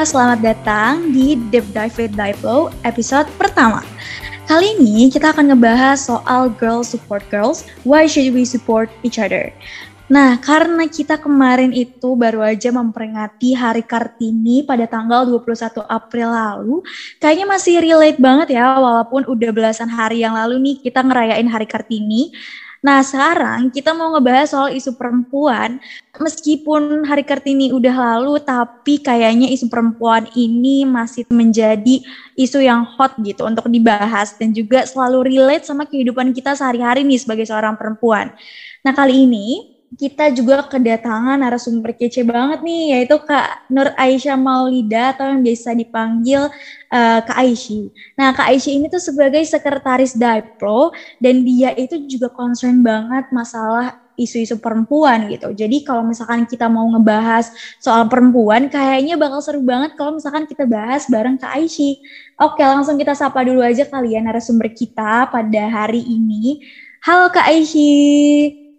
selamat datang di Deep Dive with Diplo episode pertama. Kali ini kita akan ngebahas soal girl support girls, why should we support each other. Nah, karena kita kemarin itu baru aja memperingati Hari Kartini pada tanggal 21 April lalu, kayaknya masih relate banget ya, walaupun udah belasan hari yang lalu nih kita ngerayain Hari Kartini. Nah, sekarang kita mau ngebahas soal isu perempuan. Meskipun Hari Kartini udah lalu, tapi kayaknya isu perempuan ini masih menjadi isu yang hot gitu untuk dibahas dan juga selalu relate sama kehidupan kita sehari-hari nih sebagai seorang perempuan. Nah, kali ini kita juga kedatangan narasumber kece banget nih, yaitu Kak Nur Aisyah Maulida atau yang biasa dipanggil uh, Kak Aisyah. Nah, Kak Aisyah ini tuh sebagai sekretaris Diplo dan dia itu juga concern banget masalah isu-isu perempuan gitu. Jadi kalau misalkan kita mau ngebahas soal perempuan, kayaknya bakal seru banget kalau misalkan kita bahas bareng Kak Aisyah. Oke, langsung kita sapa dulu aja kalian narasumber kita pada hari ini. Halo Kak Aisyah.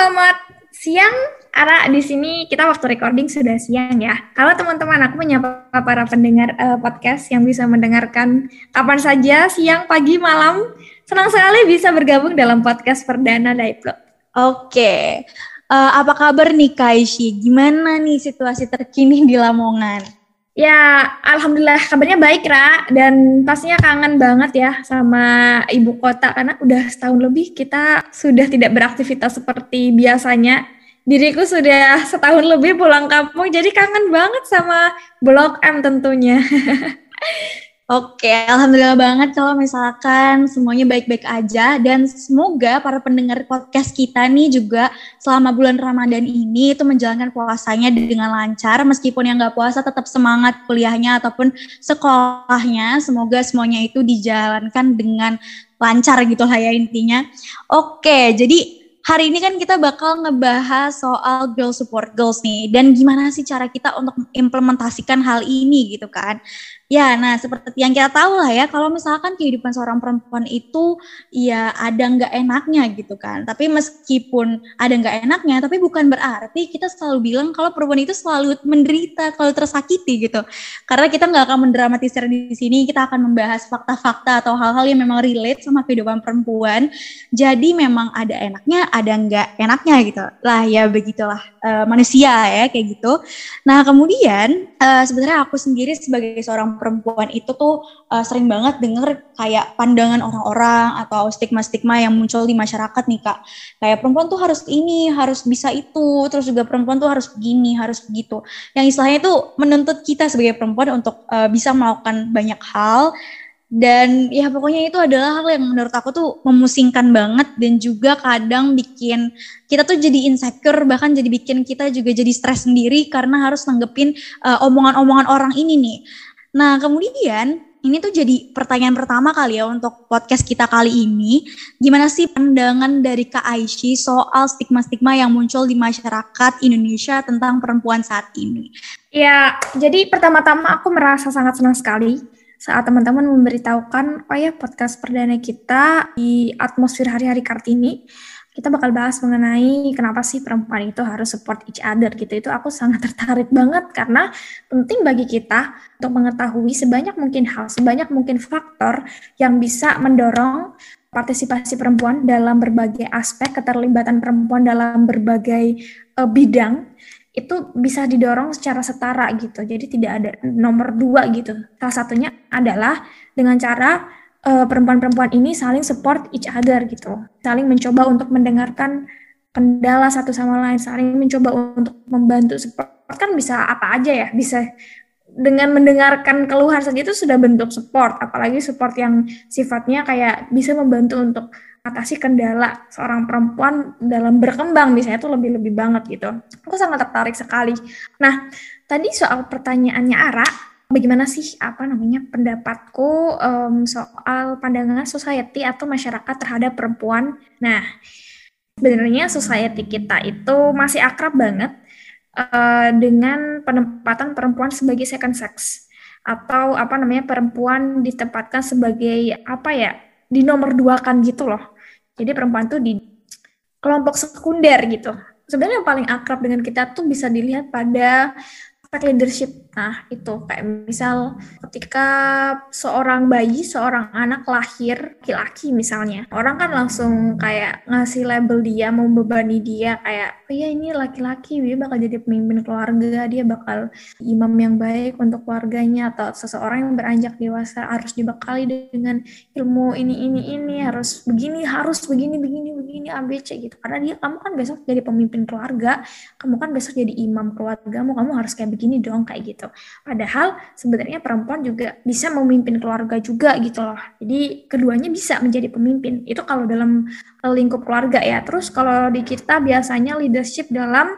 Selamat siang. Ara, di sini kita waktu recording sudah siang ya. Kalau teman-teman aku menyapa para pendengar uh, podcast yang bisa mendengarkan kapan saja, siang, pagi, malam. Senang sekali bisa bergabung dalam podcast perdana Daiplo. Oke, uh, apa kabar nih Kaishi? Gimana nih situasi terkini di Lamongan? Ya, alhamdulillah kabarnya baik, Ra. Dan pastinya kangen banget ya sama ibu kota karena udah setahun lebih kita sudah tidak beraktivitas seperti biasanya. Diriku sudah setahun lebih pulang kampung, jadi kangen banget sama Blok M tentunya. Oke, alhamdulillah banget kalau misalkan semuanya baik-baik aja dan semoga para pendengar podcast kita nih juga selama bulan Ramadan ini itu menjalankan puasanya dengan lancar meskipun yang nggak puasa tetap semangat kuliahnya ataupun sekolahnya. Semoga semuanya itu dijalankan dengan lancar gitu lah ya intinya. Oke, jadi hari ini kan kita bakal ngebahas soal girl support girls nih dan gimana sih cara kita untuk implementasikan hal ini gitu kan. Ya, nah seperti yang kita tahu lah ya, kalau misalkan kehidupan seorang perempuan itu ya ada nggak enaknya gitu kan. Tapi meskipun ada nggak enaknya, tapi bukan berarti kita selalu bilang kalau perempuan itu selalu menderita, selalu tersakiti gitu. Karena kita nggak akan mendramatisir di sini, kita akan membahas fakta-fakta atau hal-hal yang memang relate sama kehidupan perempuan. Jadi memang ada enaknya, ada nggak enaknya gitu. Lah ya begitulah uh, manusia ya kayak gitu. Nah kemudian uh, sebenarnya aku sendiri sebagai seorang perempuan itu tuh uh, sering banget denger kayak pandangan orang-orang atau stigma-stigma yang muncul di masyarakat nih kak. Kayak perempuan tuh harus ini, harus bisa itu, terus juga perempuan tuh harus begini, harus begitu. Yang istilahnya itu menuntut kita sebagai perempuan untuk uh, bisa melakukan banyak hal dan ya pokoknya itu adalah hal yang menurut aku tuh memusingkan banget dan juga kadang bikin kita tuh jadi insecure bahkan jadi bikin kita juga jadi stres sendiri karena harus nanggepin omongan omongan-omongan orang ini nih. Nah kemudian ini tuh jadi pertanyaan pertama kali ya untuk podcast kita kali ini. Gimana sih pandangan dari Kak Aishi soal stigma-stigma yang muncul di masyarakat Indonesia tentang perempuan saat ini? Ya, jadi pertama-tama aku merasa sangat senang sekali saat teman-teman memberitahukan, oh ya podcast perdana kita di atmosfer hari-hari Kartini, kita bakal bahas mengenai kenapa sih perempuan itu harus support each other gitu. Itu aku sangat tertarik banget karena penting bagi kita untuk mengetahui sebanyak mungkin hal, sebanyak mungkin faktor yang bisa mendorong partisipasi perempuan dalam berbagai aspek, keterlibatan perempuan dalam berbagai uh, bidang itu bisa didorong secara setara gitu. Jadi tidak ada nomor dua gitu. Salah satunya adalah dengan cara perempuan-perempuan ini saling support each other gitu. Saling mencoba untuk mendengarkan kendala satu sama lain, saling mencoba untuk membantu support kan bisa apa aja ya, bisa dengan mendengarkan keluhan saja itu sudah bentuk support, apalagi support yang sifatnya kayak bisa membantu untuk atasi kendala seorang perempuan dalam berkembang misalnya itu lebih-lebih banget gitu. Aku sangat tertarik sekali. Nah, tadi soal pertanyaannya Ara, bagaimana sih apa namanya pendapatku um, soal pandangan society atau masyarakat terhadap perempuan? Nah, sebenarnya society kita itu masih akrab banget uh, dengan penempatan perempuan sebagai second sex atau apa namanya perempuan ditempatkan sebagai apa ya di nomor dua kan gitu loh. Jadi perempuan tuh di kelompok sekunder gitu. Sebenarnya yang paling akrab dengan kita tuh bisa dilihat pada aspek leadership. Nah, itu kayak misal ketika seorang bayi, seorang anak lahir laki-laki misalnya, orang kan langsung kayak ngasih label dia, membebani dia kayak, oh ya ini laki-laki, dia bakal jadi pemimpin keluarga, dia bakal imam yang baik untuk keluarganya atau seseorang yang beranjak dewasa harus dibekali dengan ilmu ini ini ini harus begini harus begini begini begini ABC gitu. Karena dia kamu kan besok jadi pemimpin keluarga kamu kan besok jadi imam keluargamu kamu harus kayak begini dong kayak gitu padahal sebenarnya perempuan juga bisa memimpin keluarga juga gitu loh. Jadi keduanya bisa menjadi pemimpin. Itu kalau dalam lingkup keluarga ya. Terus kalau di kita biasanya leadership dalam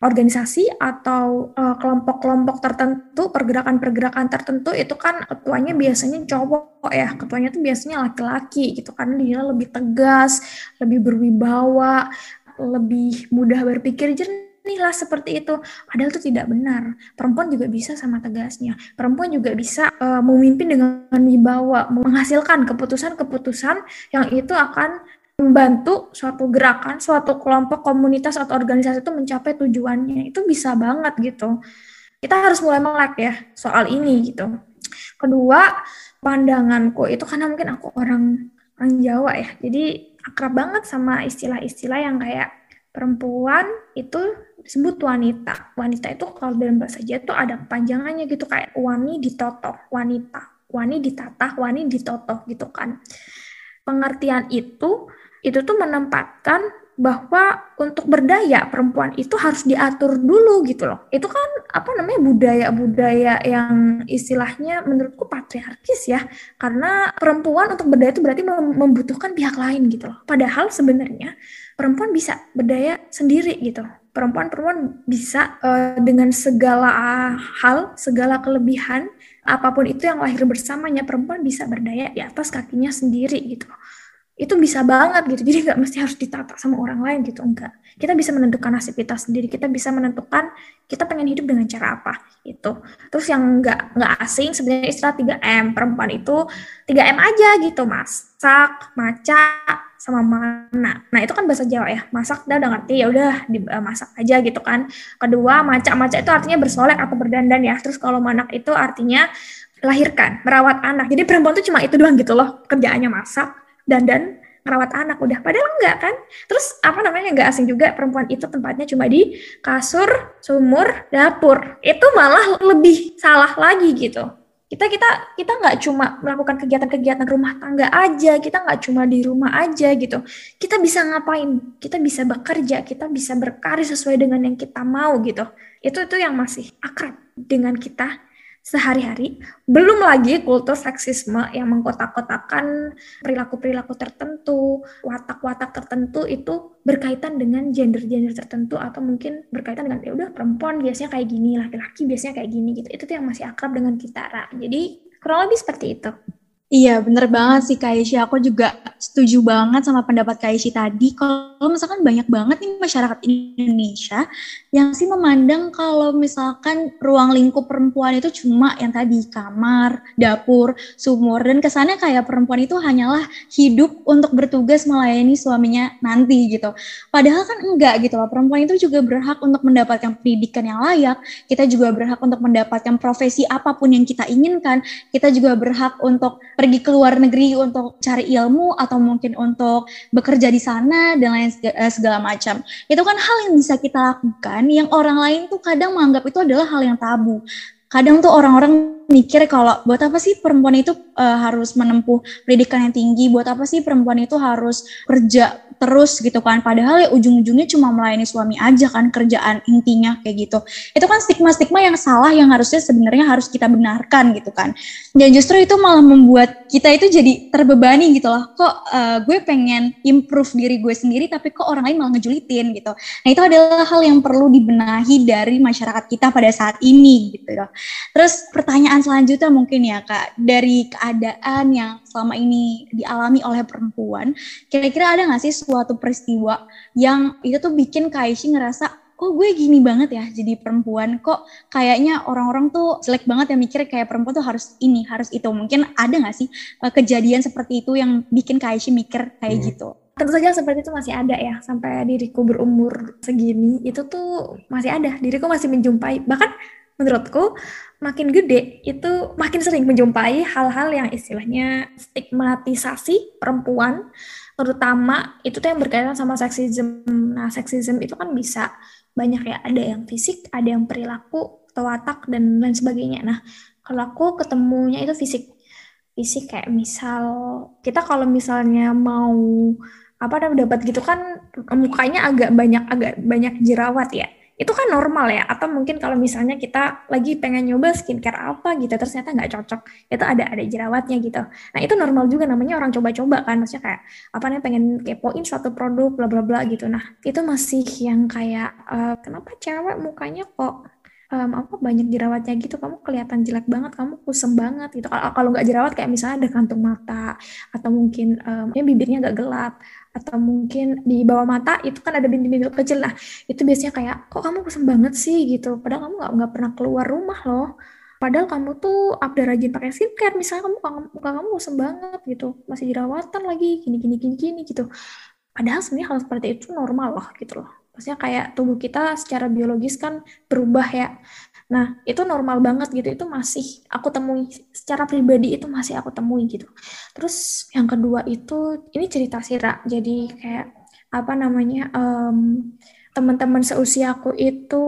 organisasi atau kelompok kelompok-kelompok tertentu, pergerakan-pergerakan tertentu itu kan ketuanya biasanya cowok ya, ketuanya tuh biasanya laki-laki gitu. Karena dia lebih tegas, lebih berwibawa, lebih mudah berpikir jernih lah seperti itu. Padahal itu tidak benar. Perempuan juga bisa sama tegasnya. Perempuan juga bisa uh, memimpin dengan wibawa, menghasilkan keputusan-keputusan yang itu akan membantu suatu gerakan, suatu kelompok, komunitas atau organisasi itu mencapai tujuannya. Itu bisa banget gitu. Kita harus mulai melek ya soal ini gitu. Kedua, pandanganku itu karena mungkin aku orang orang Jawa ya. Jadi akrab banget sama istilah-istilah yang kayak perempuan itu disebut wanita. Wanita itu kalau dalam bahasa Jawa itu ada panjangannya gitu kayak wani ditotoh, wanita. Wani ditatah, wani ditotoh gitu kan. Pengertian itu itu tuh menempatkan bahwa untuk berdaya perempuan itu harus diatur dulu gitu loh. Itu kan apa namanya budaya-budaya yang istilahnya menurutku patriarkis ya. Karena perempuan untuk berdaya itu berarti membutuhkan pihak lain gitu loh. Padahal sebenarnya perempuan bisa berdaya sendiri gitu. Perempuan-perempuan bisa uh, dengan segala hal, segala kelebihan apa pun itu yang lahir bersamanya perempuan bisa berdaya di atas kakinya sendiri gitu. Itu bisa banget gitu. Jadi nggak mesti harus ditata sama orang lain gitu enggak. Kita bisa menentukan nasib kita sendiri. Kita bisa menentukan kita pengen hidup dengan cara apa itu terus yang nggak nggak asing sebenarnya istilah 3M perempuan itu 3M aja gitu. Masak maca sama mana. Nah itu kan bahasa Jawa ya. Masak udah udah ngerti ya udah masak aja gitu kan. Kedua maca. Maca itu artinya bersolek atau berdandan ya. Terus kalau manak itu artinya lahirkan merawat anak. Jadi perempuan tuh cuma itu doang gitu loh kerjaannya masak dan dan merawat anak udah. Padahal enggak kan. Terus apa namanya enggak asing juga perempuan itu tempatnya cuma di kasur sumur dapur. Itu malah lebih salah lagi gitu kita kita kita nggak cuma melakukan kegiatan-kegiatan rumah tangga aja kita nggak cuma di rumah aja gitu. Kita bisa ngapain? Kita bisa bekerja kita bisa berkarya sesuai dengan yang kita mau gitu. Itu itu yang masih akrab dengan kita sehari-hari. Belum lagi kultur seksisme yang mengkotak-kotakan perilaku-perilaku tertentu, watak-watak tertentu itu berkaitan dengan gender-gender tertentu atau mungkin berkaitan dengan ya udah perempuan biasanya kayak gini, laki-laki biasanya kayak gini gitu. Itu tuh yang masih akrab dengan kita, Ra. Jadi kurang lebih seperti itu. Iya, bener banget sih Kak Ishi. Aku juga setuju banget sama pendapat Kak Ishi tadi. Kalau misalkan banyak banget nih masyarakat Indonesia yang sih memandang kalau misalkan ruang lingkup perempuan itu cuma yang tadi kamar, dapur, sumur. Dan kesannya kayak perempuan itu hanyalah hidup untuk bertugas melayani suaminya nanti gitu. Padahal kan enggak gitu loh. Perempuan itu juga berhak untuk mendapatkan pendidikan yang layak. Kita juga berhak untuk mendapatkan profesi apa pun yang kita inginkan. Kita juga berhak untuk pergi ke luar negeri untuk cari ilmu atau mungkin untuk bekerja di sana dan lain eh, segala macam. Itu kan hal yang bisa kita lakukan yang orang lain tuh kadang menganggap itu adalah hal yang tabu. Kadang tuh orang-orang mikir kalau buat apa sih perempuan itu uh, harus menempuh pendidikan yang tinggi, buat apa sih perempuan itu harus kerja terus gitu kan. Padahal ya ujung-ujungnya cuma melayani suami aja kan kerjaan intinya kayak gitu. Itu kan stigma-stigma yang salah yang harusnya sebenarnya harus kita benarkan gitu kan. Dan justru itu malah membuat kita itu jadi terbebani gitu loh. Kok uh, gue pengen improve diri gue sendiri tapi kok orang lain malah ngejulitin gitu. Nah itu adalah hal yang perlu dibenahi dari masyarakat kita pada saat ini gitu loh. Terus pertanyaan selanjutnya mungkin ya kak. Dari keadaan yang selama ini dialami oleh perempuan kira-kira ada nggak sih suatu peristiwa yang itu tuh bikin Kaishi ngerasa kok gue gini banget ya jadi perempuan? Kok kayaknya orang-orang tuh jelek banget yang mikir kayak perempuan tuh harus ini harus itu. Mungkin ada nggak sih uh, kejadian seperti itu yang bikin Kaishi mikir kayak hmm. gitu? Tentu saja seperti itu masih ada ya sampai diriku berumur segini itu tuh masih ada. Diriku masih menjumpai bahkan menurutku makin gede itu makin sering menjumpai hal-hal yang istilahnya stigmatisasi perempuan terutama itu tuh yang berkaitan sama seksisme. Nah, seksisme itu kan bisa banyak ya, ada yang fisik, ada yang perilaku, atau watak dan lain sebagainya. Nah, kalau aku ketemunya itu fisik. Fisik kayak misal kita kalau misalnya mau apa namanya dapat gitu kan mukanya agak banyak agak banyak jerawat ya itu kan normal ya. Atau mungkin kalau misalnya kita lagi pengen nyoba skincare apa gitu ternyata nggak cocok. Itu ada ada jerawatnya gitu. Nah itu normal juga. Namanya orang coba-coba kan. Maksudnya kayak apa nih pengen kepoin suatu produk bla bla bla gitu. Nah itu masih yang kayak uh, kenapa cewek mukanya kok um, apa banyak jerawatnya gitu? Kamu kelihatan jelek banget kamu kusem banget gitu. Kalau nggak jerawat kayak misalnya ada kantung mata atau mungkin um, ya bibirnya agak gelap atau mungkin di bawah mata itu kan ada bintik-bintik kecil. Lah itu biasanya kayak kok kamu kusem banget sih? gitu. Padahal kamu nggak nggak pernah keluar rumah loh. Padahal kamu tuh update rajin pakai skincare. Misalnya kamu muka kamu kusem banget gitu. Masih jerawatan lagi gini gini gini gini gitu. Padahal sebenarnya hal seperti itu normal loh gitu loh. Maksudnya kayak tubuh kita secara biologis kan berubah ya. Nah, itu normal banget gitu. Itu masih aku temui secara pribadi itu masih aku temui gitu. Terus yang kedua itu ini cerita Sira. Jadi kayak apa namanya um, teman-teman seusiaku itu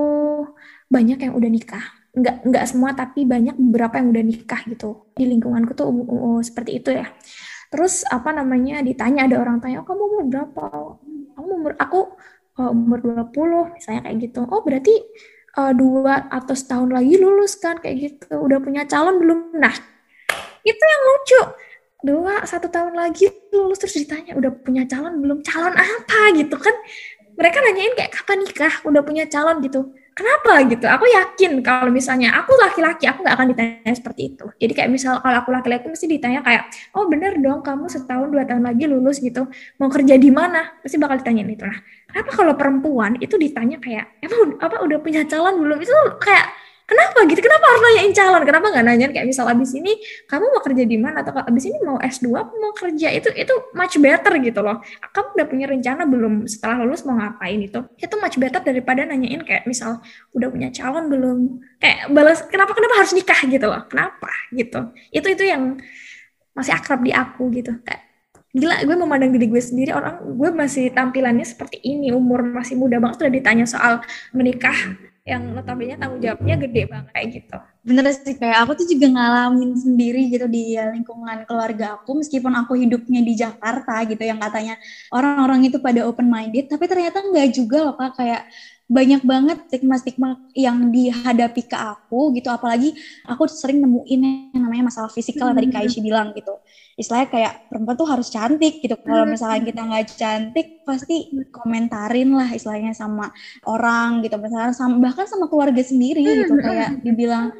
banyak yang udah nikah. Nggak nggak semua tapi banyak beberapa yang udah nikah gitu. Di lingkunganku tuh um, um, seperti itu ya. Terus apa namanya ditanya ada orang tanya, oh, kamu umur berapa? Kamu umur aku uh, umur 20 misalnya kayak gitu oh berarti uh, dua atau setahun lagi lulus kan kayak gitu. Udah punya calon belum? Nah itu yang lucu. Dua satu tahun lagi lulus terus ditanya udah punya calon belum? Calon apa? Gitu kan. Mereka nanyain kayak kapan nikah? Udah punya calon? Gitu kenapa gitu? Aku yakin kalau misalnya aku laki-laki aku nggak akan ditanya seperti itu. Jadi kayak misal kalau aku laki-laki mesti ditanya kayak oh bener dong kamu setahun dua tahun lagi lulus gitu. Mau kerja di mana? Pasti bakal ditanyain itu lah. Kenapa kalau perempuan itu ditanya kayak emang apa udah punya calon belum? Itu kayak Kenapa gitu? Kenapa harus nanyain calon? Kenapa nggak nanya kayak misal abis ini kamu mau kerja di mana atau abis ini mau S2 apa mau kerja itu itu much better gitu loh. Kamu udah punya rencana belum setelah lulus mau ngapain itu? Itu much better daripada nanyain kayak misal udah punya calon belum? Kayak balas kenapa kenapa harus nikah gitu loh? Kenapa gitu? Itu itu yang masih akrab di aku gitu kayak gila gue memandang diri gue sendiri orang gue masih tampilannya seperti ini umur masih muda banget udah ditanya soal menikah yang notabene tanggung jawabnya gede banget kayak gitu. Bener sih kayak aku tuh juga ngalamin sendiri gitu di lingkungan keluarga aku meskipun aku hidupnya di Jakarta gitu yang katanya orang-orang itu pada open minded tapi ternyata enggak juga loh kak kayak banyak banget stigma-stigma yang dihadapi ke aku gitu. Apalagi aku sering nemuin yang namanya masalah fisikal yang tadi Kak Ishi bilang gitu. Istilahnya kayak perempuan tuh harus cantik gitu. Kalau misalnya kita nggak cantik pasti komentarin lah istilahnya sama orang gitu. Misalnya sama bahkan sama keluarga sendiri gitu. kayak dibilang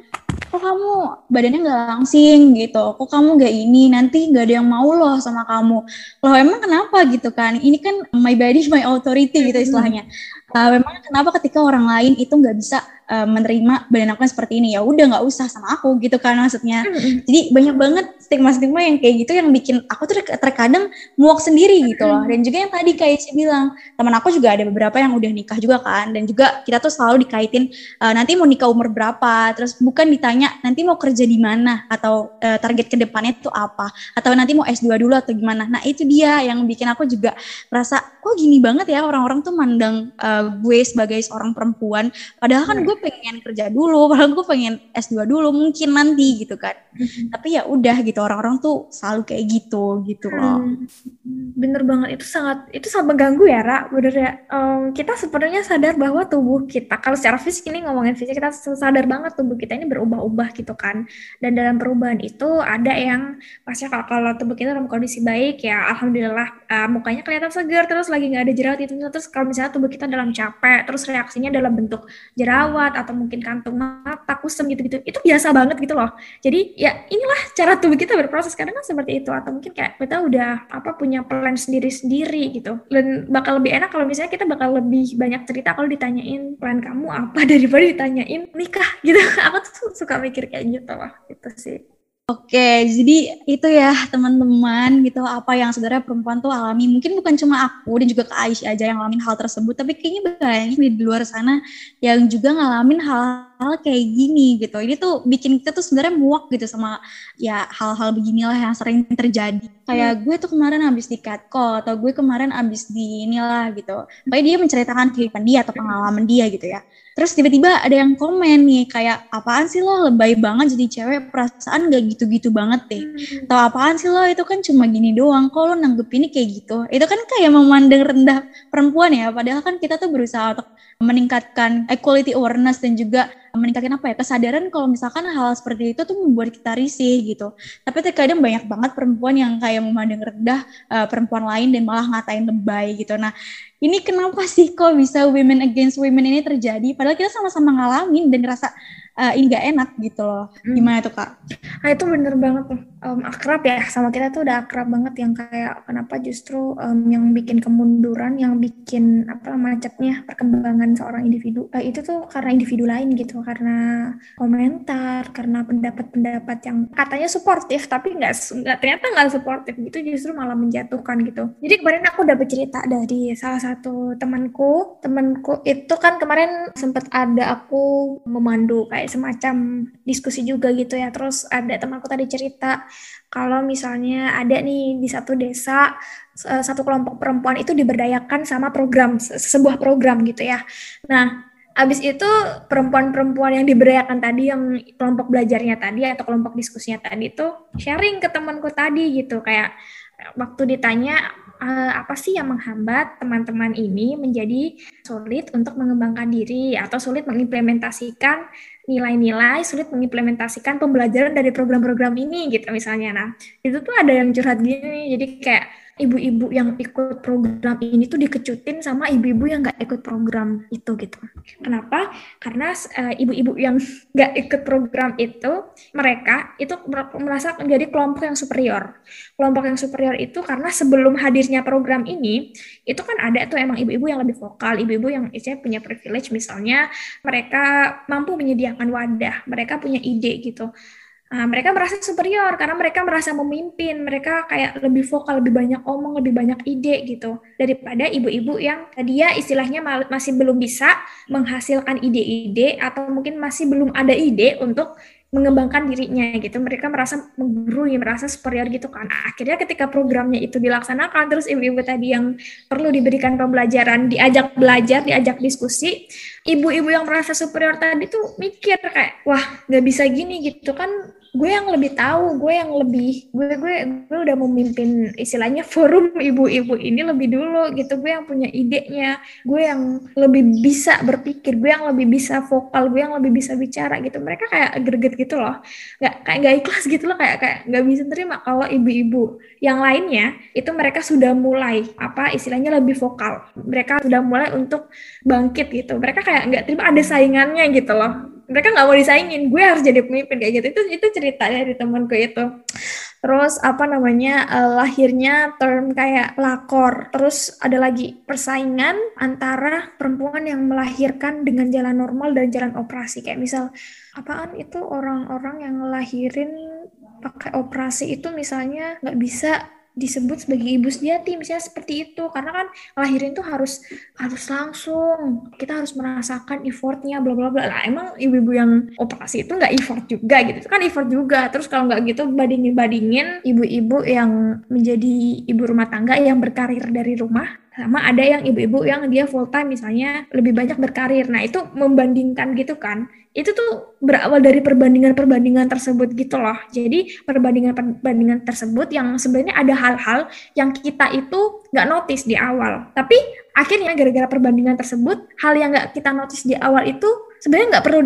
kok kamu badannya nggak langsing gitu? Kok kamu nggak ini? Nanti nggak ada yang mau loh sama kamu. Loh emang kenapa gitu kan? Ini kan my body my authority gitu istilahnya uh, memang kenapa ketika orang lain itu nggak bisa uh, menerima badan aku seperti ini? Ya udah nggak usah sama aku gitu kan maksudnya. Mm-hmm. jadi banyak banget stigma-stigma yang kayak gitu yang bikin aku tuh terkadang muak sendiri gitu loh. Dan juga yang tadi kayak si bilang teman aku juga ada beberapa yang udah nikah juga kan dan juga kita tuh selalu dikaitin uh, nanti mau nikah umur berapa terus bukan ditanya nanti mau kerja di mana atau uh, target ke depannya itu apa atau nanti mau S2 dulu atau gimana. Nah itu dia yang bikin aku juga merasa kok gini banget ya orang-orang tuh mandang uh, gue sebagai seorang perempuan padahal kan hmm. gue pengen kerja dulu padahal gue pengen S2 dulu mungkin nanti gitu kan hmm. tapi ya udah gitu orang-orang tuh selalu kayak gitu gitu loh hmm. bener banget itu sangat itu sangat mengganggu ya Ra bener ya um, kita sebenarnya sadar bahwa tubuh kita kalau secara fisik ini ngomongin fisik kita sadar banget tubuh kita ini berubah-ubah gitu kan dan dalam perubahan itu ada yang pasti kalau, kalau tubuh kita dalam kondisi baik ya alhamdulillah uh, mukanya kelihatan segar terus lagi nggak ada jerawat itu terus kalau misalnya tubuh kita dalam capek terus reaksinya dalam bentuk jerawat atau mungkin kantung mata kusem gitu-gitu. Itu biasa banget gitu loh. Jadi ya inilah cara tubuh kita berproses. Kadang kan seperti itu. Atau mungkin kayak kita udah apa punya plan sendiri-sendiri gitu. Dan bakal lebih enak kalau misalnya kita bakal lebih banyak cerita kalau ditanyain plan kamu apa? daripada ditanyain nikah? gitu. Aku tuh suka mikir kayak gitu loh. Itu sih Oke, jadi itu ya teman-teman gitu apa yang sebenarnya perempuan tuh alami. Mungkin bukan cuma aku dan juga Kak Aisyah aja yang ngalamin hal tersebut, tapi kayaknya banyak di luar sana yang juga ngalamin hal hal kayak gini gitu. Ini tuh bikin kita tuh sebenarnya muak gitu sama ya hal-hal beginilah yang sering terjadi. Kayak hmm. gue tuh kemarin habis di catcall atau gue kemarin habis di inilah gitu. Pokoknya dia menceritakan kehidupan dia atau pengalaman dia gitu ya. Terus tiba-tiba ada yang komen nih kayak apaan sih lo lebay banget jadi cewek perasaan gak gitu-gitu banget deh. Hmm. Atau apaan sih lo itu kan cuma gini doang. Kok lo nanggepinnya kayak gitu. Itu kan kayak memandang rendah perempuan ya. Padahal kan kita tuh berusaha untuk meningkatkan equality awareness dan juga meningkatkan apa ya kesadaran kalau misalkan hal seperti itu tuh membuat kita risih gitu. Tapi terkadang banyak banget perempuan yang kayak memandang rendah uh, perempuan lain dan malah ngatain lebay gitu. Nah ini kenapa sih kok bisa women against women ini terjadi? Padahal kita sama-sama ngalamin dan ngerasa uh, ini gak enak gitu loh. Hmm. Gimana tuh kak? Nah itu bener banget tuh. Um, akrab ya sama kita tuh udah akrab banget yang kayak kenapa justru um, yang bikin kemunduran, yang bikin apa macetnya perkembangan seorang individu. Uh, itu tuh karena individu lain gitu, karena komentar, karena pendapat-pendapat yang katanya suportif tapi nggak nggak ternyata nggak suportif gitu justru malah menjatuhkan gitu. Jadi kemarin aku udah bercerita dari salah satu satu temanku temanku itu kan kemarin sempat ada aku memandu kayak semacam diskusi juga gitu ya. Terus ada temanku tadi cerita kalau misalnya ada nih di satu desa satu kelompok perempuan itu diberdayakan sama program sebuah program gitu ya. Nah Abis itu perempuan-perempuan yang diberdayakan tadi, yang kelompok belajarnya tadi atau kelompok diskusinya tadi itu sharing ke temanku tadi gitu. Kayak waktu ditanya apa sih yang menghambat teman-teman ini menjadi sulit untuk mengembangkan diri atau sulit mengimplementasikan nilai-nilai, sulit mengimplementasikan pembelajaran dari program-program ini gitu misalnya. Nah, itu tuh ada yang curhat gini, jadi kayak ibu-ibu yang ikut program ini tuh dikecutin sama ibu-ibu yang nggak ikut program itu gitu. Kenapa? Karena uh, ibu-ibu yang nggak ikut program itu mereka itu merasa menjadi kelompok yang superior. Kelompok yang superior itu karena sebelum hadirnya program ini itu kan ada tuh emang ibu-ibu yang lebih vokal, ibu-ibu yang istilahnya punya privilege misalnya mereka mampu menyediakan wadah, mereka punya ide gitu Nah, mereka merasa superior karena mereka merasa memimpin, mereka kayak lebih vokal, lebih banyak omong, lebih banyak ide gitu daripada ibu-ibu yang dia istilahnya masih belum bisa menghasilkan ide-ide atau mungkin masih belum ada ide untuk mengembangkan dirinya gitu. Mereka merasa menggurui, merasa superior gitu kan. Akhirnya ketika programnya itu dilaksanakan, terus ibu-ibu tadi yang perlu diberikan pembelajaran, diajak belajar, diajak diskusi, ibu-ibu yang merasa superior tadi tuh mikir kayak, wah nggak bisa gini gitu kan gue yang lebih tahu, gue yang lebih gue gue gue udah memimpin istilahnya forum ibu-ibu ini lebih dulu gitu. Gue yang punya idenya, gue yang lebih bisa berpikir, gue yang lebih bisa vokal, gue yang lebih bisa bicara gitu. Mereka kayak greget gitu loh, nggak kayak nggak ikhlas gitu loh, kayak kayak nggak bisa terima kalau ibu-ibu yang lainnya itu mereka sudah mulai apa istilahnya lebih vokal. Mereka sudah mulai untuk bangkit gitu. Mereka kayak nggak terima ada saingannya gitu loh mereka nggak mau disaingin. Gue harus jadi pemimpin kayak gitu. Itu itu cerita dari temanku itu. Terus apa namanya uh, lahirnya term kayak lakor. Terus ada lagi persaingan antara perempuan yang melahirkan dengan jalan normal dan jalan operasi. Kayak misal apaan itu orang-orang yang ngelahirin pakai operasi itu misalnya nggak bisa disebut sebagai ibu sejati misalnya seperti itu. Karena kan lahirin tuh harus harus langsung. Kita harus merasakan effortnya bla bla bla. Lah emang ibu-ibu yang operasi itu nggak effort juga gitu. Itu kan effort juga. Terus kalau nggak gitu bandingin bandingin ibu-ibu yang menjadi ibu rumah tangga yang berkarir dari rumah. Sama ada yang ibu-ibu yang dia full time misalnya lebih banyak berkarir. Nah itu membandingkan gitu kan itu tuh berawal dari perbandingan-perbandingan tersebut gitu loh. Jadi perbandingan-perbandingan tersebut yang sebenarnya ada hal-hal yang kita itu nggak notice di awal. Tapi akhirnya gara-gara perbandingan tersebut hal yang nggak kita notice di awal itu sebenarnya nggak perlu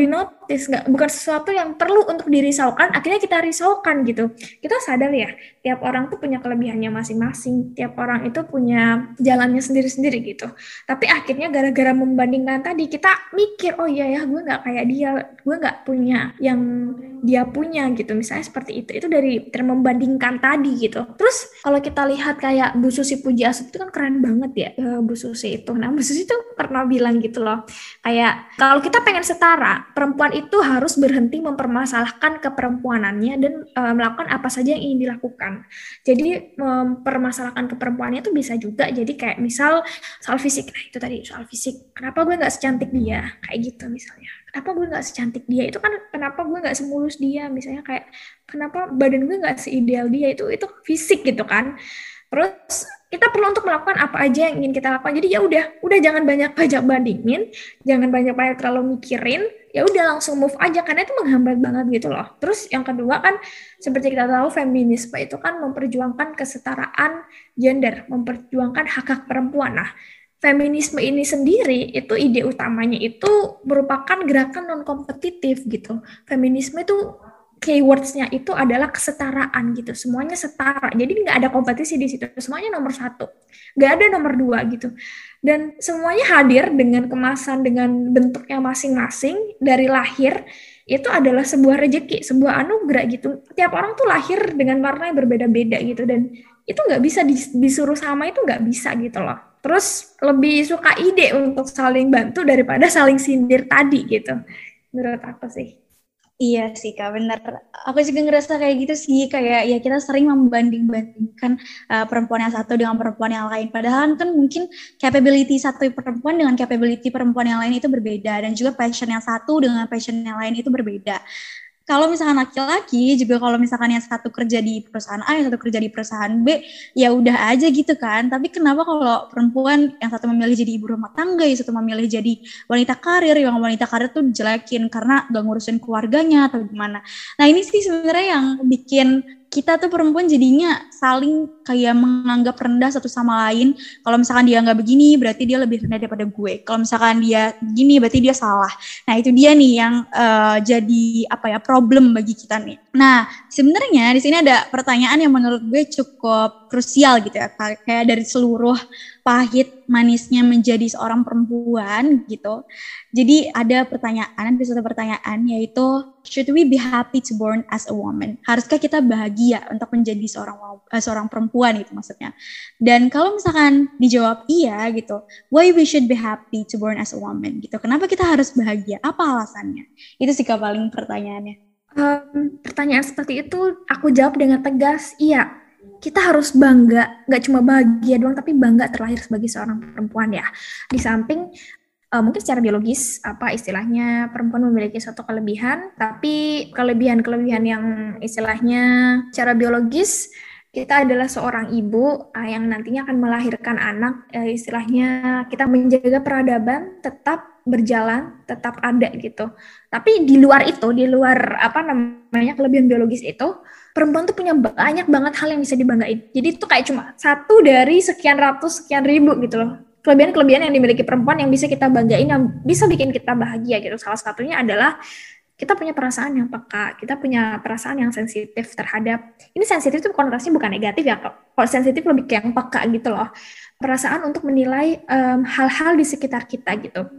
dinotis nggak bukan sesuatu yang perlu untuk dirisaukan akhirnya kita risaukan gitu. Kita sadar ya tiap orang tuh punya kelebihannya masing-masing. Tiap orang itu punya jalannya sendiri-sendiri gitu. Tapi akhirnya gara-gara membandingkan tadi kita mikir oh iya ya gue nggak kayak dia gue nggak punya yang dia punya gitu. Misalnya seperti itu itu dari membandingkan tadi gitu. Terus kalau kita lihat kayak Bu Susi Puji Asup itu kan keren banget ya eh, Bu Susi itu. Nah Bu Susi itu pernah bilang gitu loh kayak kalau kita pengen setara, perempuan itu harus berhenti mempermasalahkan keperempuanannya dan e, melakukan apa saja yang ingin dilakukan. Jadi mempermasalahkan keperempuannya itu bisa juga. Jadi kayak misal soal fisik, nah itu tadi soal fisik, kenapa gue nggak secantik dia, kayak gitu misalnya. Kenapa gue nggak secantik dia? Itu kan kenapa gue nggak semulus dia? Misalnya kayak kenapa badan gue nggak seideal dia? Itu itu fisik gitu kan. Terus kita perlu untuk melakukan apa aja yang ingin kita lakukan. Jadi ya udah udah jangan banyak banyak bandingin jangan banyak banyak terlalu mikirin ya udah langsung move aja karena itu menghambat banget gitu loh. Terus yang kedua kan seperti kita tahu feminisme itu kan memperjuangkan kesetaraan gender memperjuangkan hak hak perempuan. Nah feminisme ini sendiri itu ide utamanya itu merupakan gerakan non kompetitif gitu. Feminisme itu keywordsnya itu adalah kesetaraan gitu. Semuanya setara. Jadi nggak ada kompetisi di situ. Semuanya nomor satu. Nggak ada nomor dua gitu. Dan semuanya hadir dengan kemasan dengan bentuknya masing-masing dari lahir itu adalah sebuah rejeki, sebuah anugerah gitu. Tiap orang tuh lahir dengan warna yang berbeda-beda gitu dan itu nggak bisa disuruh sama itu nggak bisa gitu loh terus lebih suka ide untuk saling bantu daripada saling sindir tadi gitu menurut aku sih Iya sih kak, benar. Aku juga ngerasa kayak gitu sih, kayak ya kita sering membanding-bandingkan uh, perempuan yang satu dengan perempuan yang lain. Padahal kan mungkin capability satu perempuan dengan capability perempuan yang lain itu berbeda, dan juga passion yang satu dengan passion yang lain itu berbeda kalau misalkan laki-laki juga kalau misalkan yang satu kerja di perusahaan A, yang satu kerja di perusahaan B, ya udah aja gitu kan. Tapi kenapa kalau perempuan yang satu memilih jadi ibu rumah tangga, yang satu memilih jadi wanita karir, yang wanita karir tuh jelekin karena gak ngurusin keluarganya atau gimana. Nah ini sih sebenarnya yang bikin kita tuh perempuan jadinya saling kayak menganggap rendah satu sama lain. Kalau misalkan dia nggak begini, berarti dia lebih rendah daripada gue. Kalau misalkan dia gini, berarti dia salah. Nah itu dia nih yang uh, jadi apa ya problem bagi kita nih. Nah sebenarnya di sini ada pertanyaan yang menurut gue cukup krusial gitu ya, kayak dari seluruh pahit manisnya menjadi seorang perempuan gitu. Jadi ada pertanyaan, ada satu pertanyaan yaitu should we be happy to born as a woman? Haruskah kita bahagia untuk menjadi seorang uh, seorang perempuan itu maksudnya? Dan kalau misalkan dijawab iya gitu, why we should be happy to born as a woman gitu. Kenapa kita harus bahagia? Apa alasannya? Itu sih paling pertanyaannya. Um, pertanyaan seperti itu aku jawab dengan tegas, iya kita harus bangga, nggak cuma bahagia doang, tapi bangga terlahir sebagai seorang perempuan ya. Di samping uh, mungkin secara biologis apa istilahnya perempuan memiliki suatu kelebihan, tapi kelebihan-kelebihan yang istilahnya secara biologis kita adalah seorang ibu uh, yang nantinya akan melahirkan anak, uh, istilahnya kita menjaga peradaban tetap berjalan, tetap ada gitu. Tapi di luar itu, di luar apa namanya kelebihan biologis itu, perempuan tuh punya banyak banget hal yang bisa dibanggain. Jadi itu kayak cuma satu dari sekian ratus, sekian ribu gitu loh. Kelebihan-kelebihan yang dimiliki perempuan yang bisa kita banggain, yang bisa bikin kita bahagia gitu. Salah satunya adalah kita punya perasaan yang peka, kita punya perasaan yang sensitif terhadap, ini sensitif itu konotasinya bukan negatif ya, kalau sensitif lebih kayak yang peka gitu loh. Perasaan untuk menilai hal-hal um, di sekitar kita gitu.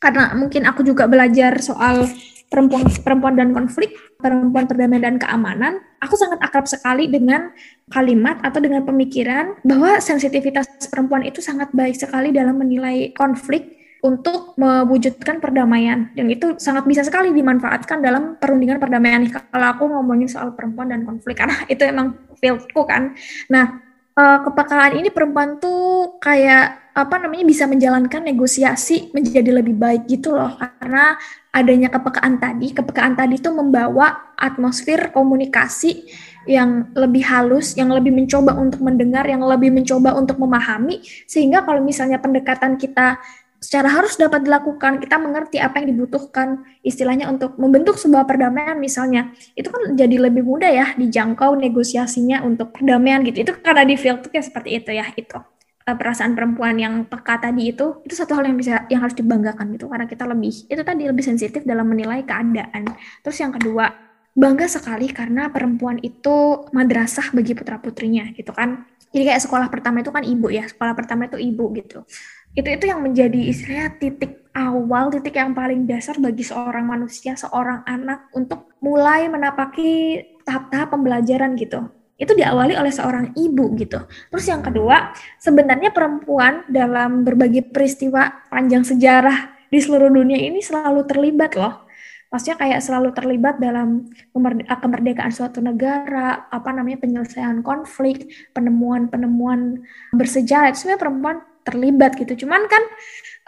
Karena mungkin aku juga belajar soal perempuan perempuan dan konflik, perempuan perdamaian dan keamanan, aku sangat akrab sekali dengan kalimat atau dengan pemikiran bahwa sensitivitas perempuan itu sangat baik sekali dalam menilai konflik untuk mewujudkan perdamaian. Dan itu sangat bisa sekali dimanfaatkan dalam perundingan perdamaian. Kalau aku ngomongin soal perempuan dan konflik karena itu emang fieldku kan. Nah eh, kepekaan ini perempuan tuh kayak apa namanya bisa menjalankan negosiasi menjadi lebih baik gitu loh. Karena adanya kepekaan tadi, kepekaan tadi itu membawa atmosfer komunikasi yang lebih halus, yang lebih mencoba untuk mendengar, yang lebih mencoba untuk memahami, sehingga kalau misalnya pendekatan kita secara harus dapat dilakukan, kita mengerti apa yang dibutuhkan, istilahnya untuk membentuk sebuah perdamaian misalnya, itu kan jadi lebih mudah ya dijangkau negosiasinya untuk perdamaian gitu. Itu karena di field kayak seperti itu ya, itu. Eh, perasaan perempuan yang peka tadi itu itu satu hal yang bisa yang harus dibanggakan gitu karena kita lebih itu tadi lebih sensitif dalam menilai keadaan. Terus yang kedua, bangga sekali karena perempuan itu madrasah bagi putra putrinya gitu kan. Jadi kayak sekolah pertama itu kan ibu ya, sekolah pertama itu ibu gitu. Itu itu yang menjadi istilahnya titik awal, titik yang paling dasar bagi seorang manusia, seorang anak untuk mulai menapaki tahap-tahap pembelajaran gitu itu diawali oleh seorang ibu gitu. Terus yang kedua, sebenarnya perempuan dalam berbagai peristiwa panjang sejarah di seluruh dunia ini selalu terlibat loh. Maksudnya kayak selalu terlibat dalam kemerdekaan suatu negara, apa namanya penyelesaian konflik, penemuan-penemuan bersejarah. Sebenarnya perempuan terlibat gitu. Cuman kan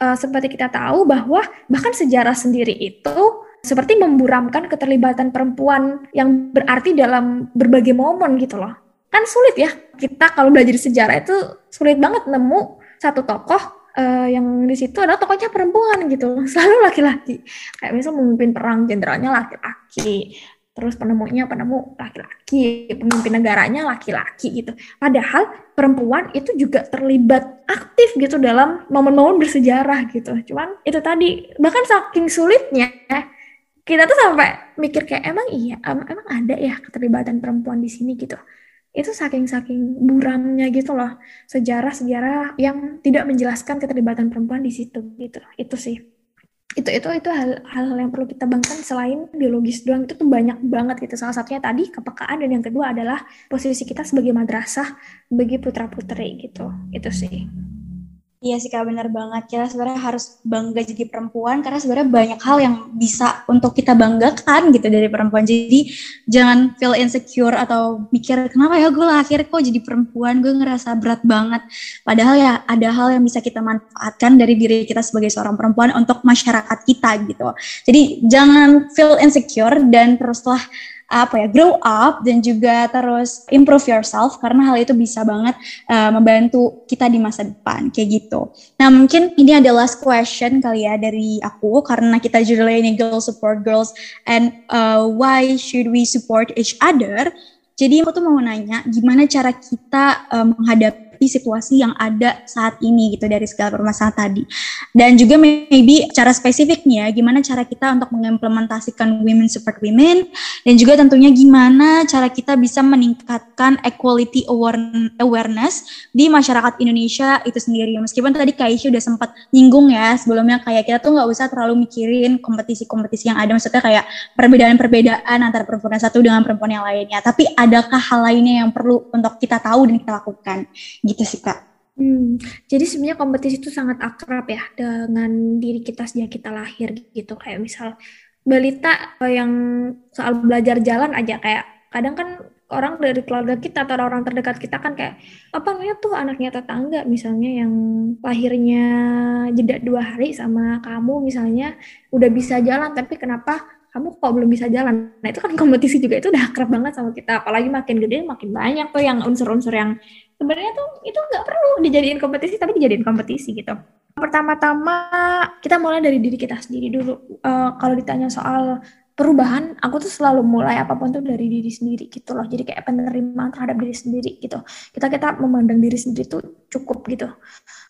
uh, seperti kita tahu bahwa bahkan sejarah sendiri itu seperti memburamkan keterlibatan perempuan yang berarti dalam berbagai momen gitu loh. Kan sulit ya, kita kalau belajar sejarah itu sulit banget nemu satu tokoh uh, yang di situ adalah tokohnya perempuan gitu, selalu laki-laki. Kayak misal memimpin perang jenderalnya laki-laki, terus penemunya penemu laki-laki, pemimpin negaranya laki-laki gitu. Padahal perempuan itu juga terlibat aktif gitu dalam momen-momen bersejarah gitu. Cuman itu tadi bahkan saking sulitnya kita tuh sampai mikir kayak emang iya emang ada ya keterlibatan perempuan di sini gitu. Itu saking-saking buramnya gitu loh sejarah-sejarah yang tidak menjelaskan keterlibatan perempuan di situ gitu. Itu sih itu itu itu hal hal yang perlu kita bangkan selain biologis doang itu tuh banyak banget gitu. Salah satunya tadi kepekaan dan yang kedua adalah posisi kita sebagai madrasah bagi putra putri gitu. Itu sih Iya sih kak benar banget. Kita sebenarnya harus bangga jadi perempuan karena sebenarnya banyak hal yang bisa untuk kita banggakan gitu dari perempuan. Jadi jangan feel insecure atau mikir kenapa ya gue lahir kok jadi perempuan, gue ngerasa berat banget. Padahal ya ada hal yang bisa kita manfaatkan dari diri kita sebagai seorang perempuan untuk masyarakat kita gitu. Jadi jangan feel insecure dan teruslah apa ya grow up dan juga terus improve yourself karena hal itu bisa banget uh, membantu kita di masa depan kayak gitu. Nah mungkin ini ada last question kali ya dari aku karena kita judulnya ini girls support girls and uh, why should we support each other. Jadi aku tuh mau nanya gimana cara kita uh, menghadapi menghadapi situasi yang ada saat ini gitu dari segala permasalahan tadi. Dan juga maybe cara spesifiknya gimana cara kita untuk mengimplementasikan women support women dan juga tentunya gimana cara kita bisa meningkatkan equality awareness di masyarakat Indonesia itu sendiri. Meskipun tadi Kak Isya udah sempat nyinggung ya sebelumnya kayak kita tuh nggak usah terlalu mikirin kompetisi-kompetisi yang ada maksudnya kayak perbedaan-perbedaan antara perempuan satu dengan perempuan yang lainnya. Tapi adakah hal lainnya yang perlu untuk kita tahu dan kita lakukan? Sih kak. Hmm, jadi sebenarnya kompetisi itu sangat akrab ya dengan diri kita sejak kita lahir gitu. Kayak misal balita yang soal belajar jalan aja kayak kadang kan orang dari keluarga kita atau orang terdekat kita kan kayak apa namanya tuh anaknya tetangga? Misalnya yang lahirnya jeda dua hari sama kamu misalnya udah bisa jalan tapi kenapa kamu kok belum bisa jalan? Nah itu kan kompetisi juga itu udah akrab banget sama kita. Apalagi makin gede makin banyak tuh yang unsur-unsur yang sebenarnya tuh itu nggak perlu dijadiin kompetisi tapi dijadiin kompetisi gitu. Pertama-tama kita mulai dari diri kita sendiri dulu. Uh, kalau ditanya soal perubahan aku tuh selalu mulai apa pun tuh dari diri sendiri gitu loh. Jadi kayak penerimaan terhadap diri sendiri gitu. Kita kita memandang diri sendiri tuh cukup gitu.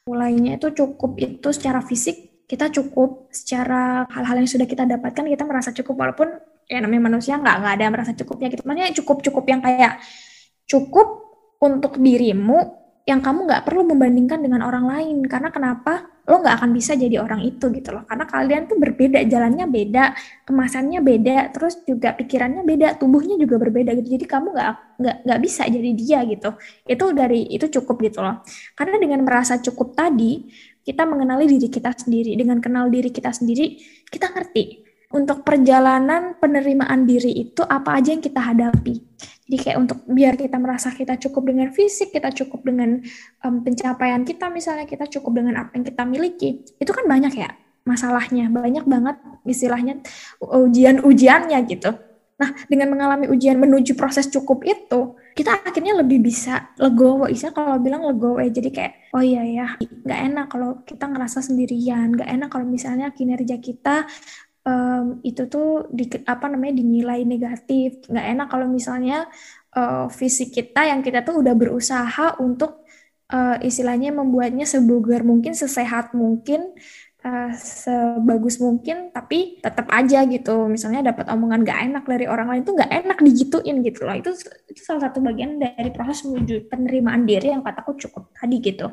Mulainya itu cukup itu secara fisik kita cukup. Secara hal-hal yang sudah kita dapatkan kita merasa cukup. Walaupun ya namanya manusia nggak nggak ada yang merasa cukupnya gitu. Makanya cukup cukup yang kayak cukup untuk dirimu yang kamu nggak perlu membandingkan dengan orang lain. Karena kenapa? Lo nggak akan bisa jadi orang itu gitu loh. Karena kalian tuh berbeda jalannya beda kemasannya beda terus juga pikirannya beda tubuhnya juga berbeda gitu. Jadi kamu nggak nggak nggak bisa jadi dia gitu. Itu dari itu cukup gitu loh. Karena dengan merasa cukup tadi kita mengenali diri kita sendiri. Dengan kenal diri kita sendiri kita ngerti untuk perjalanan penerimaan diri itu apa aja yang kita hadapi jadi kayak untuk biar kita merasa kita cukup dengan fisik, kita cukup dengan um, pencapaian kita misalnya, kita cukup dengan apa yang kita miliki, itu kan banyak ya masalahnya, banyak banget istilahnya ujian-ujiannya gitu. Nah, dengan mengalami ujian menuju proses cukup itu, kita akhirnya lebih bisa legowo. Isa kalau bilang legowo, jadi kayak, oh iya ya, nggak enak kalau kita ngerasa sendirian, nggak enak kalau misalnya kinerja kita um, itu tuh di, apa namanya dinilai negatif. Nggak enak kalau misalnya uh, fisik kita yang kita tuh udah berusaha untuk uh, istilahnya membuatnya sebugar mungkin sesehat mungkin uh, sebagus mungkin tapi tetap aja gitu. Misalnya dapat omongan gak enak dari orang lain tuh gak enak digituin gitu loh. Itu itu salah satu bagian dari proses menuju penerimaan diri yang kataku cukup tadi gitu.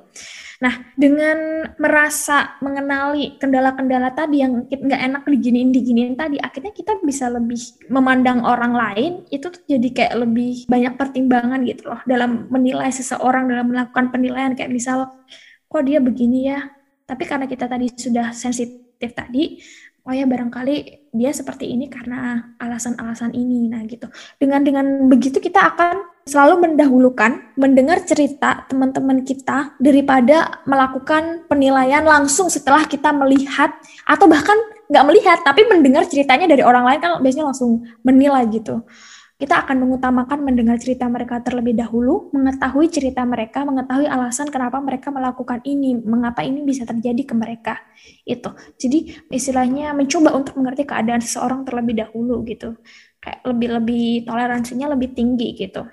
Nah, dengan merasa mengenali kendala-kendala tadi yang nggak enak diginiin diginiin tadi, akhirnya kita bisa lebih memandang orang lain itu tuh jadi kayak lebih banyak pertimbangan gitu loh. Dalam menilai seseorang dalam melakukan penilaian. Kayak misal kok dia begini ya, tapi karena kita tadi sudah sensitif tadi, oh ya barangkali dia seperti ini karena alasan-alasan ini, nah gitu. Dengan dengan begitu kita akan selalu mendahulukan mendengar cerita teman-teman kita daripada melakukan penilaian langsung setelah kita melihat atau bahkan nggak melihat tapi mendengar ceritanya dari orang lain kan biasanya langsung menilai gitu kita akan mengutamakan mendengar cerita mereka terlebih dahulu, mengetahui cerita mereka, mengetahui alasan kenapa mereka melakukan ini, mengapa ini bisa terjadi ke mereka. Itu. Jadi istilahnya mencoba untuk mengerti keadaan seseorang terlebih dahulu gitu. Kayak lebih-lebih toleransinya lebih tinggi gitu.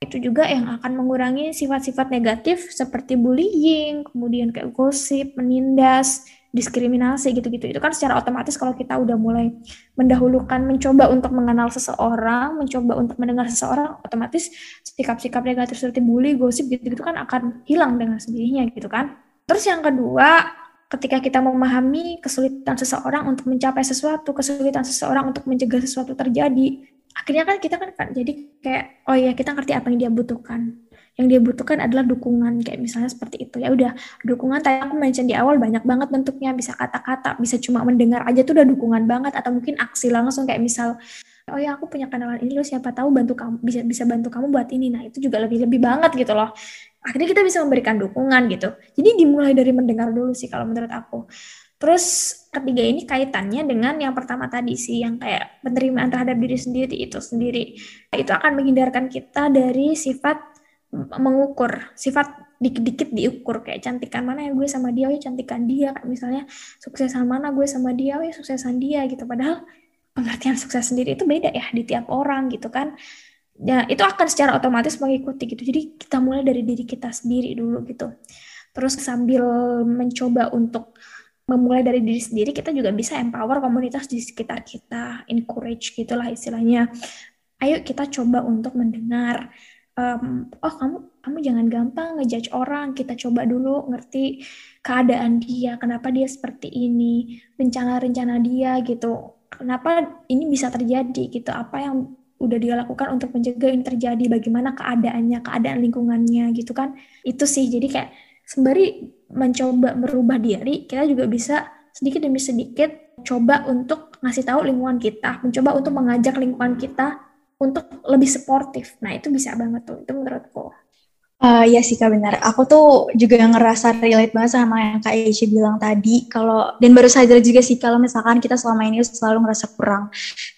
Itu juga yang akan mengurangi sifat-sifat negatif seperti bullying, kemudian kayak gosip, menindas, diskriminasi gitu-gitu. Itu kan secara otomatis kalau kita udah mulai mendahulukan mencoba untuk mengenal seseorang mencoba untuk mendengar seseorang otomatis sikap-sikap negatif seperti bully gosip gitu-gitu kan akan hilang dengan sendirinya gitu kan. Terus yang kedua ketika kita memahami kesulitan seseorang untuk mencapai sesuatu kesulitan seseorang untuk mencegah sesuatu terjadi akhirnya kan kita kan, jadi kayak oh ya kita ngerti apa yang dia butuhkan yang dia butuhkan adalah dukungan kayak misalnya seperti itu. Ya udah dukungan tadi aku mention di awal banyak banget bentuknya bisa kata-kata bisa cuma mendengar aja tuh udah dukungan banget atau mungkin aksi langsung kayak misal oh ya aku punya kenalan ini loh siapa tahu bantu kamu bisa bisa bantu kamu buat ini. Nah itu juga lebih lebih banget gitu loh. Akhirnya kita bisa memberikan dukungan gitu. Jadi dimulai dari mendengar dulu sih kalau menurut aku. Terus ketiga ini kaitannya dengan yang pertama tadi sih yang kayak penerimaan terhadap diri sendiri itu sendiri. Itu akan menghindarkan kita dari sifat mengukur sifat dikit-dikit diukur kayak cantikan mana ya gue sama dia, oh ya cantikan dia, kayak misalnya suksesan mana gue sama dia, oh ya suksesan dia gitu. Padahal pengertian sukses sendiri itu beda ya di tiap orang gitu kan. Ya itu akan secara otomatis mengikuti gitu. Jadi kita mulai dari diri kita sendiri dulu gitu. Terus sambil mencoba untuk memulai dari diri sendiri, kita juga bisa empower komunitas di sekitar kita, encourage gitulah istilahnya. Ayo kita coba untuk mendengar um, oh kamu kamu jangan gampang ngejudge orang. Kita coba dulu ngerti keadaan dia kenapa dia seperti ini rencana-rencana dia gitu. Kenapa ini bisa terjadi gitu? Apa yang udah dia lakukan untuk mencegah ini terjadi? Bagaimana keadaannya keadaan lingkungannya gitu kan? Itu sih. Jadi kayak sembari mencoba merubah diri kita juga bisa sedikit demi sedikit coba untuk ngasih tahu lingkungan kita mencoba untuk mengajak lingkungan kita untuk lebih sportif. Nah, itu bisa banget tuh. Itu menurutku. Uh, ya sih Kak benar. Aku tuh juga ngerasa relate banget sama yang Kak Aisyah bilang tadi. Kalau dan baru sadar juga sih kalau misalkan kita selama ini selalu ngerasa kurang.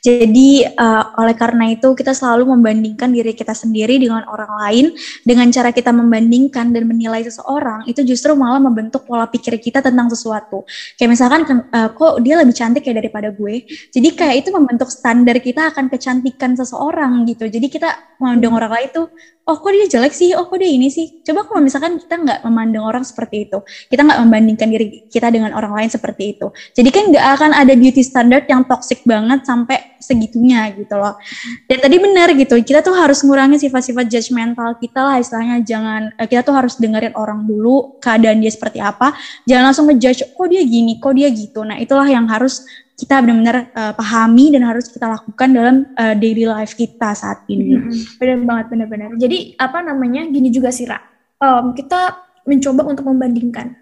Jadi uh, oleh karena itu kita selalu membandingkan diri kita sendiri dengan orang lain. Dengan cara kita membandingkan dan menilai seseorang itu justru malah membentuk pola pikir kita tentang sesuatu. Kayak misalkan uh, kok dia lebih cantik kayak daripada gue. Jadi kayak itu membentuk standar kita akan kecantikan seseorang gitu. Jadi kita memandang orang lain tuh oh kok dia jelek sih, oh kok dia ini sih. Coba kalau misalkan kita nggak memandang orang seperti itu, kita nggak membandingkan diri kita dengan orang lain seperti itu. Jadi kan nggak akan ada beauty standard yang toxic banget sampai segitunya gitu loh. Dan tadi benar gitu, kita tuh harus ngurangi sifat-sifat judgmental kita lah istilahnya. Jangan, eh, kita tuh harus dengerin orang dulu, keadaan dia seperti apa. Jangan langsung ngejudge, kok dia gini, kok dia gitu. Nah itulah yang harus kita benar-benar uh, pahami dan harus kita lakukan dalam uh, daily life kita saat ini. Mm-hmm. Benar banget, benar-benar. Jadi apa namanya gini juga sih, Ra. Um, kita mencoba untuk membandingkan.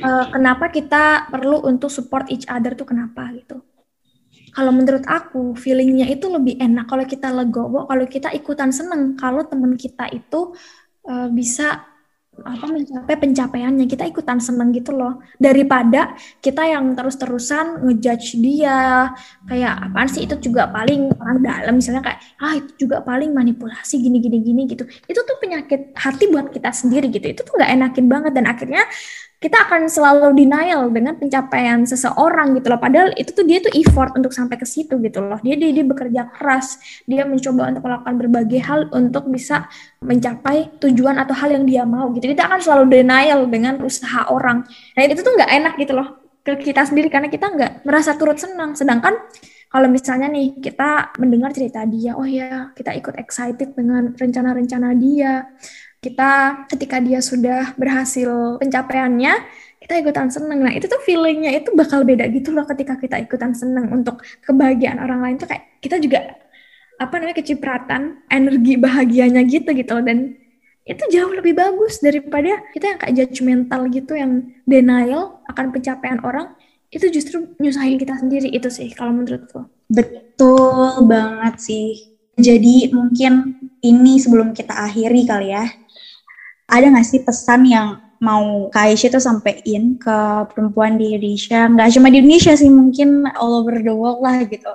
Uh, kenapa kita perlu untuk support each other tuh kenapa gitu. Kalau menurut aku feelingnya itu lebih enak kalau kita legowo, kalau kita ikutan seneng, kalau teman kita itu uh, bisa apa mencapai pencapaiannya. Kita ikutan seneng gitu loh. Daripada kita yang terus-terusan ngejudge dia. Kayak apaan sih? Itu juga paling orang dalam. Misalnya kayak ah itu juga paling manipulasi gini gini gini gitu. Itu tuh penyakit hati buat kita sendiri gitu. Itu tuh nggak enakin banget. Dan akhirnya kita akan selalu denial dengan pencapaian seseorang gitu loh. Padahal itu tuh dia tuh effort untuk sampai ke situ gitu loh. Dia, dia dia bekerja keras, dia mencoba untuk melakukan berbagai hal untuk bisa mencapai tujuan atau hal yang dia mau gitu. Kita akan selalu denial dengan usaha orang. Nah itu tuh nggak enak gitu loh ke kita sendiri karena kita nggak merasa turut senang. Sedangkan kalau misalnya nih kita mendengar cerita dia, oh ya kita ikut excited dengan rencana-rencana dia, kita ketika dia sudah berhasil pencapaiannya kita ikutan seneng. Nah itu tuh feelingnya itu bakal beda gitu loh ketika kita ikutan seneng. Untuk kebahagiaan orang lain tuh kayak kita juga apa namanya kecipratan energi bahagianya gitu gitu loh. Dan itu jauh lebih bagus daripada kita yang kayak judgmental gitu yang denial akan pencapaian orang. Itu justru nyusahin kita sendiri. Itu sih kalau menurutku. Betul banget sih. Jadi mungkin ini sebelum kita akhiri kali ya. Ada nggak sih pesan yang mau Kak Aisyah tuh sampein ke perempuan di Indonesia? Nggak cuma di Indonesia sih, mungkin all over the world lah gitu.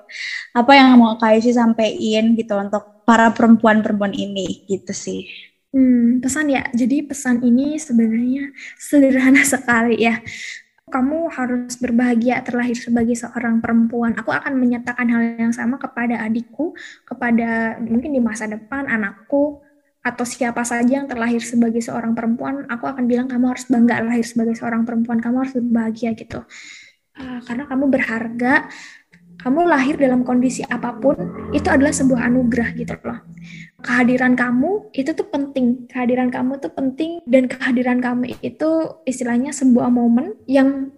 Apa yang mau Kak Aisyah sampein gitu untuk para perempuan-perempuan ini gitu sih. Hmm, pesan ya. Jadi pesan ini sebenarnya sederhana sekali ya kamu harus berbahagia terlahir sebagai seorang perempuan. Aku akan menyatakan hal yang sama kepada adikku, kepada mungkin di masa depan anakku, atau siapa saja yang terlahir sebagai seorang perempuan, aku akan bilang kamu harus bangga lahir sebagai seorang perempuan, kamu harus berbahagia gitu. Uh, karena kamu berharga, kamu lahir dalam kondisi apa pun, itu adalah sebuah anugerah gitu loh kehadiran kamu itu tuh penting. Kehadiran kamu tuh penting dan kehadiran kamu itu istilahnya sebuah momen yang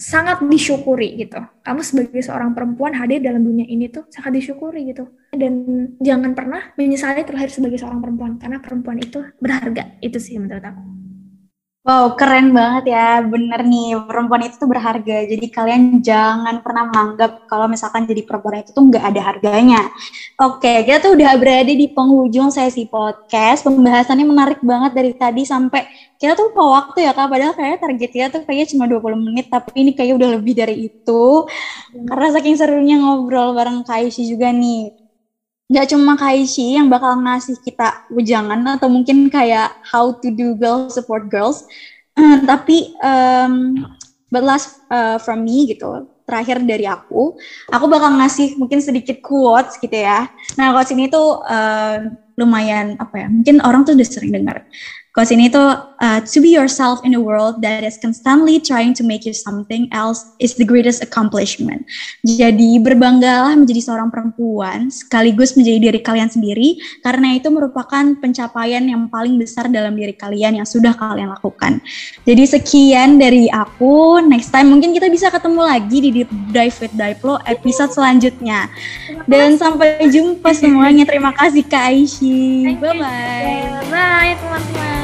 sangat disyukuri gitu. Kamu sebagai seorang perempuan hadir dalam dunia ini tuh sangat disyukuri gitu. Dan jangan pernah menyesali terlahir sebagai seorang perempuan karena perempuan itu berharga. Itu sih menurut aku. Wow, keren banget ya. Bener nih, perempuan itu tuh berharga. Jadi kalian jangan pernah menganggap kalau misalkan jadi perempuan itu tuh nggak ada harganya. Oke, kita tuh udah berada di penghujung sesi podcast. Pembahasannya menarik banget dari tadi sampai kita tuh lupa waktu ya Kak. Padahal kayaknya target kita tuh kayaknya cuma 20 menit, tapi ini kayaknya udah lebih dari itu. Hmm. Karena saking serunya ngobrol bareng Kak juga nih nggak cuma Kaishi yang bakal ngasih kita wejangan atau mungkin kayak how to do girls support girls, tapi um, but last uh, from me gitu terakhir dari aku, aku bakal ngasih mungkin sedikit quotes gitu ya. Nah quotes ini tuh uh, lumayan apa ya? Mungkin orang tuh udah sering dengar. Quotes ini tuh uh, to be yourself in a world that is constantly trying to make you something else is the greatest accomplishment. Jadi berbanggalah menjadi seorang perempuan sekaligus menjadi diri kalian sendiri karena itu merupakan pencapaian yang paling besar dalam diri kalian yang sudah kalian lakukan. Jadi sekian dari aku. Next time mungkin kita bisa ketemu lagi di Deep Dive with Daiplo episode selanjutnya. Dan sampai jumpa semuanya. Terima kasih Kak Aishi. Bye bye. Bye teman-teman.